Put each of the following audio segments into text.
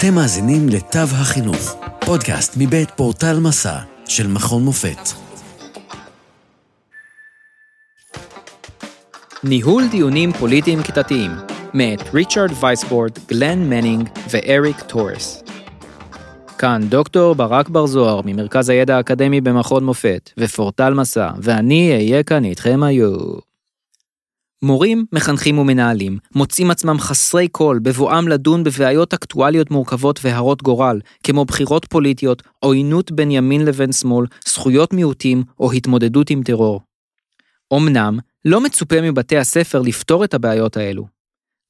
אתם מאזינים לתו החינוך, פודקאסט מבית פורטל מסע של מכון מופת. ניהול דיונים פוליטיים כיתתיים, מאת ריצ'רד וייסבורד, גלן מנינג ואריק טורס. כאן דוקטור ברק בר זוהר ממרכז הידע האקדמי במכון מופת ופורטל מסע, ואני אהיה כאן איתכם היום. מורים, מחנכים ומנהלים מוצאים עצמם חסרי כלים בבואם לדון בבעיות אקטואליות מורכבות והרות גורל, כמו בחירות פוליטיות, עוינות בין ימין לבין שמאל, זכויות מיעוטים או התמודדות עם טרור. אמנם, לא מצופה מבתי הספר לפתור את הבעיות האלו.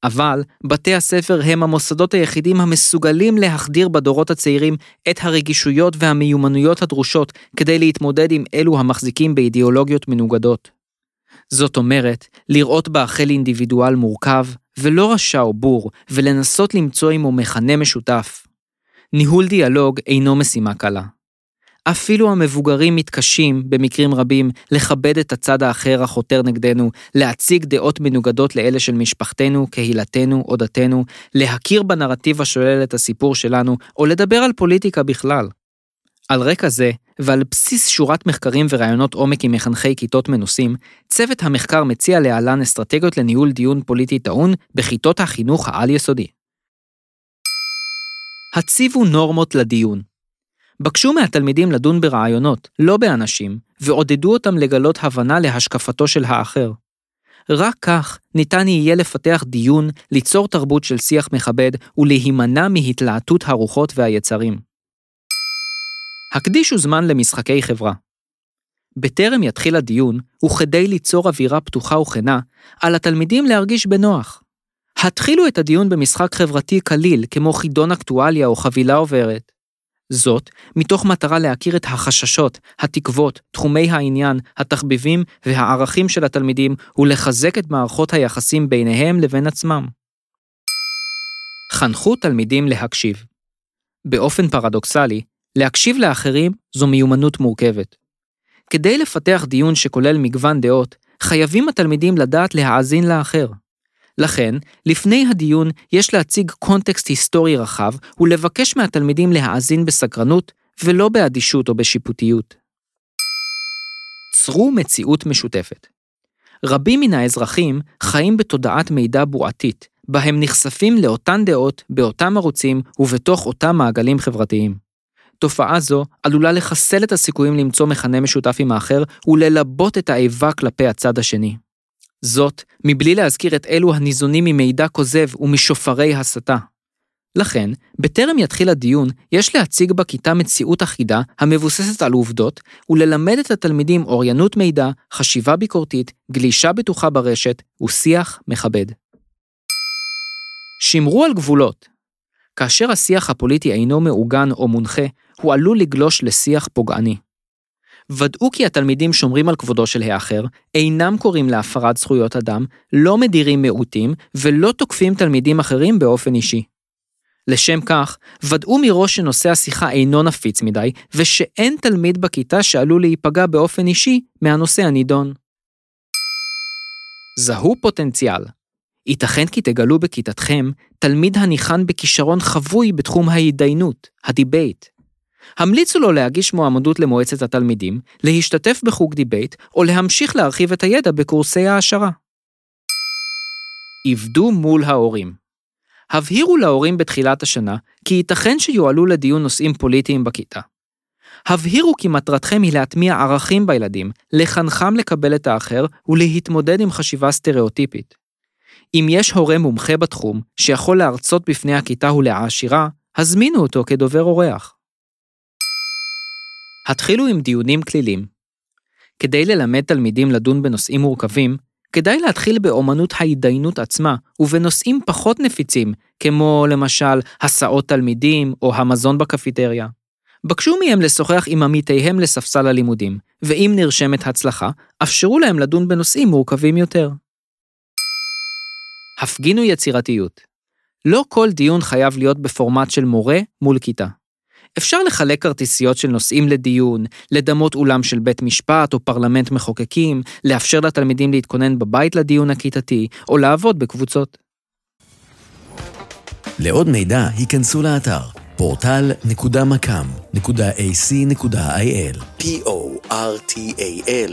אבל בתי הספר הם המוסדות היחידים המסוגלים להחדיר בדורות הצעירים את הרגישויות והמיומנויות הדרושות כדי להתמודד עם אלו המחזיקים באידיאולוגיות מנוגדות. זאת אומרת, לראות באחל אינדיבידואל מורכב, ולא רשע או בור, ולנסות למצוא עמו מכנה משותף. ניהול דיאלוג אינו משימה קלה. אפילו המבוגרים מתקשים, במקרים רבים, לכבד את הצד האחר החותר נגדנו, להציג דעות מנוגדות לאלה של משפחתנו, קהילתנו או דתנו, להכיר בנרטיב השולל את הסיפור שלנו, או לדבר על פוליטיקה בכלל. על רקע זה, ועל בסיס שורת מחקרים ורעיונות עומק עם מחנכי כיתות מנוסים, צוות המחקר מציע להלן אסטרטגיות לניהול דיון פוליטי טעון בכיתות החינוך העל-יסודי. הציבו נורמות לדיון. בקשו מהתלמידים לדון ברעיונות, לא באנשים, ועודדו אותם לגלות הבנה להשקפתו של האחר. רק כך ניתן יהיה לפתח דיון, ליצור תרבות של שיח מכבד ולהימנע מהתלהטות הרוחות והיצרים. הקדישו זמן למשחקי חברה. בטרם יתחיל הדיון, וכדי ליצור אווירה פתוחה וכנה, על התלמידים להרגיש בנוח. התחילו את הדיון במשחק חברתי קליל, כמו חידון אקטואליה או חבילה עוברת. זאת, מתוך מטרה להכיר את החששות, התקוות, תחומי העניין, התחביבים והערכים של התלמידים, ולחזק את מערכות היחסים ביניהם לבין עצמם. חנכו תלמידים להקשיב. באופן פרדוקסלי, להקשיב לאחרים זו מיומנות מורכבת. כדי לפתח דיון שכולל מגוון דעות, חייבים התלמידים לדעת להאזין לאחר. לכן, לפני הדיון יש להציג קונטקסט היסטורי רחב ולבקש מהתלמידים להאזין בסקרנות ולא באדישות או בשיפוטיות. צרו מציאות משותפת. רבים מן האזרחים חיים בתודעת מידע בועתית, בהם נחשפים לאותן דעות, באותם ערוצים ובתוך אותם מעגלים חברתיים. תופעה זו עלולה לחסל את הסיכויים למצוא מכנה משותף עם האחר וללבות את האיבה כלפי הצד השני. זאת, מבלי להזכיר את אלו הניזונים ממידע כוזב ומשופרי הסתה. לכן, בטרם יתחיל הדיון, יש להציג בכיתה מציאות אחידה המבוססת על עובדות, וללמד את התלמידים אוריינות מידע, חשיבה ביקורתית, גלישה בטוחה ברשת ושיח מכבד. שמרו על גבולות. כאשר השיח הפוליטי אינו מעוגן או מונחה, הוא עלול לגלוש לשיח פוגעני. ודאו כי התלמידים שומרים על כבודו של האחר, אינם קוראים להפרת זכויות אדם, לא מדירים מיעוטים ולא תוקפים תלמידים אחרים באופן אישי. לשם כך, ודאו מראש שנושא השיחה אינו נפיץ מדי, ושאין תלמיד בכיתה שעלול להיפגע באופן אישי מהנושא הנידון. זהו פוטנציאל. ייתכן כי תגלו בכיתתכם תלמיד הניחן בכישרון חבוי בתחום ההתדיינות, הדיבייט, המליצו לו להגיש מועמדות למועצת התלמידים, להשתתף בחוג דיבייט, או להמשיך להרחיב את הידע בקורסי העשרה. עבדו מול ההורים. הבהירו להורים בתחילת השנה כי ייתכן שיועלו לדיון נושאים פוליטיים בכיתה. הבהירו כי מטרתכם היא להטמיע ערכים בילדים, לחנכם לקבל את האחר ולהתמודד עם חשיבה סטריאוטיפית. אם יש הורה מומחה בתחום שיכול להרצות בפני הכיתה ולהעשירה, הזמינו אותו כדובר אורח. התחילו עם דיונים כלילים. כדי ללמד תלמידים לדון בנושאים מורכבים, כדאי להתחיל באומנות ההתדיינות עצמה, ובנושאים פחות נפיצים, כמו למשל הסעות תלמידים או המזון בקפיטריה. בקשו מהם לשוחח עם עמיתיהם לספסל הלימודים, ואם נרשמת הצלחה, אפשרו להם לדון בנושאים מורכבים יותר. הפגינו יצירתיות. לא כל דיון חייב להיות בפורמט של מורה מול כיתה. אפשר לחלק כרטיסיות של נושאים לדיון, לדמות אולם של בית משפט או פרלמנט מחוקקים, לאפשר לתלמידים להתכונן בבית לדיון הכיתתי, או לעבוד בקבוצות. לעוד מידע, היכנסו לאתר פורטל.מקאם.ac.il p-o-r-t-a-l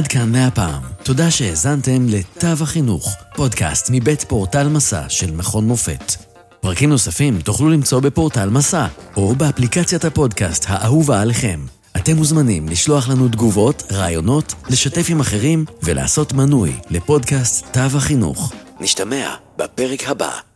עד כאן מהפעם. תודה שהאזנתם לתו החינוך, פודקאסט מבית פורטל מסע של מכון מופת. פרקים נוספים תוכלו למצוא בפורטל מסע, או באפליקציית הפודקאסט האהובה עליכם. אתם מוזמנים לשלוח לנו תגובות, רעיונות, לשתף עם אחרים ולעשות מנוי לפודקאסט תו החינוך. נשתמע בפרק הבא.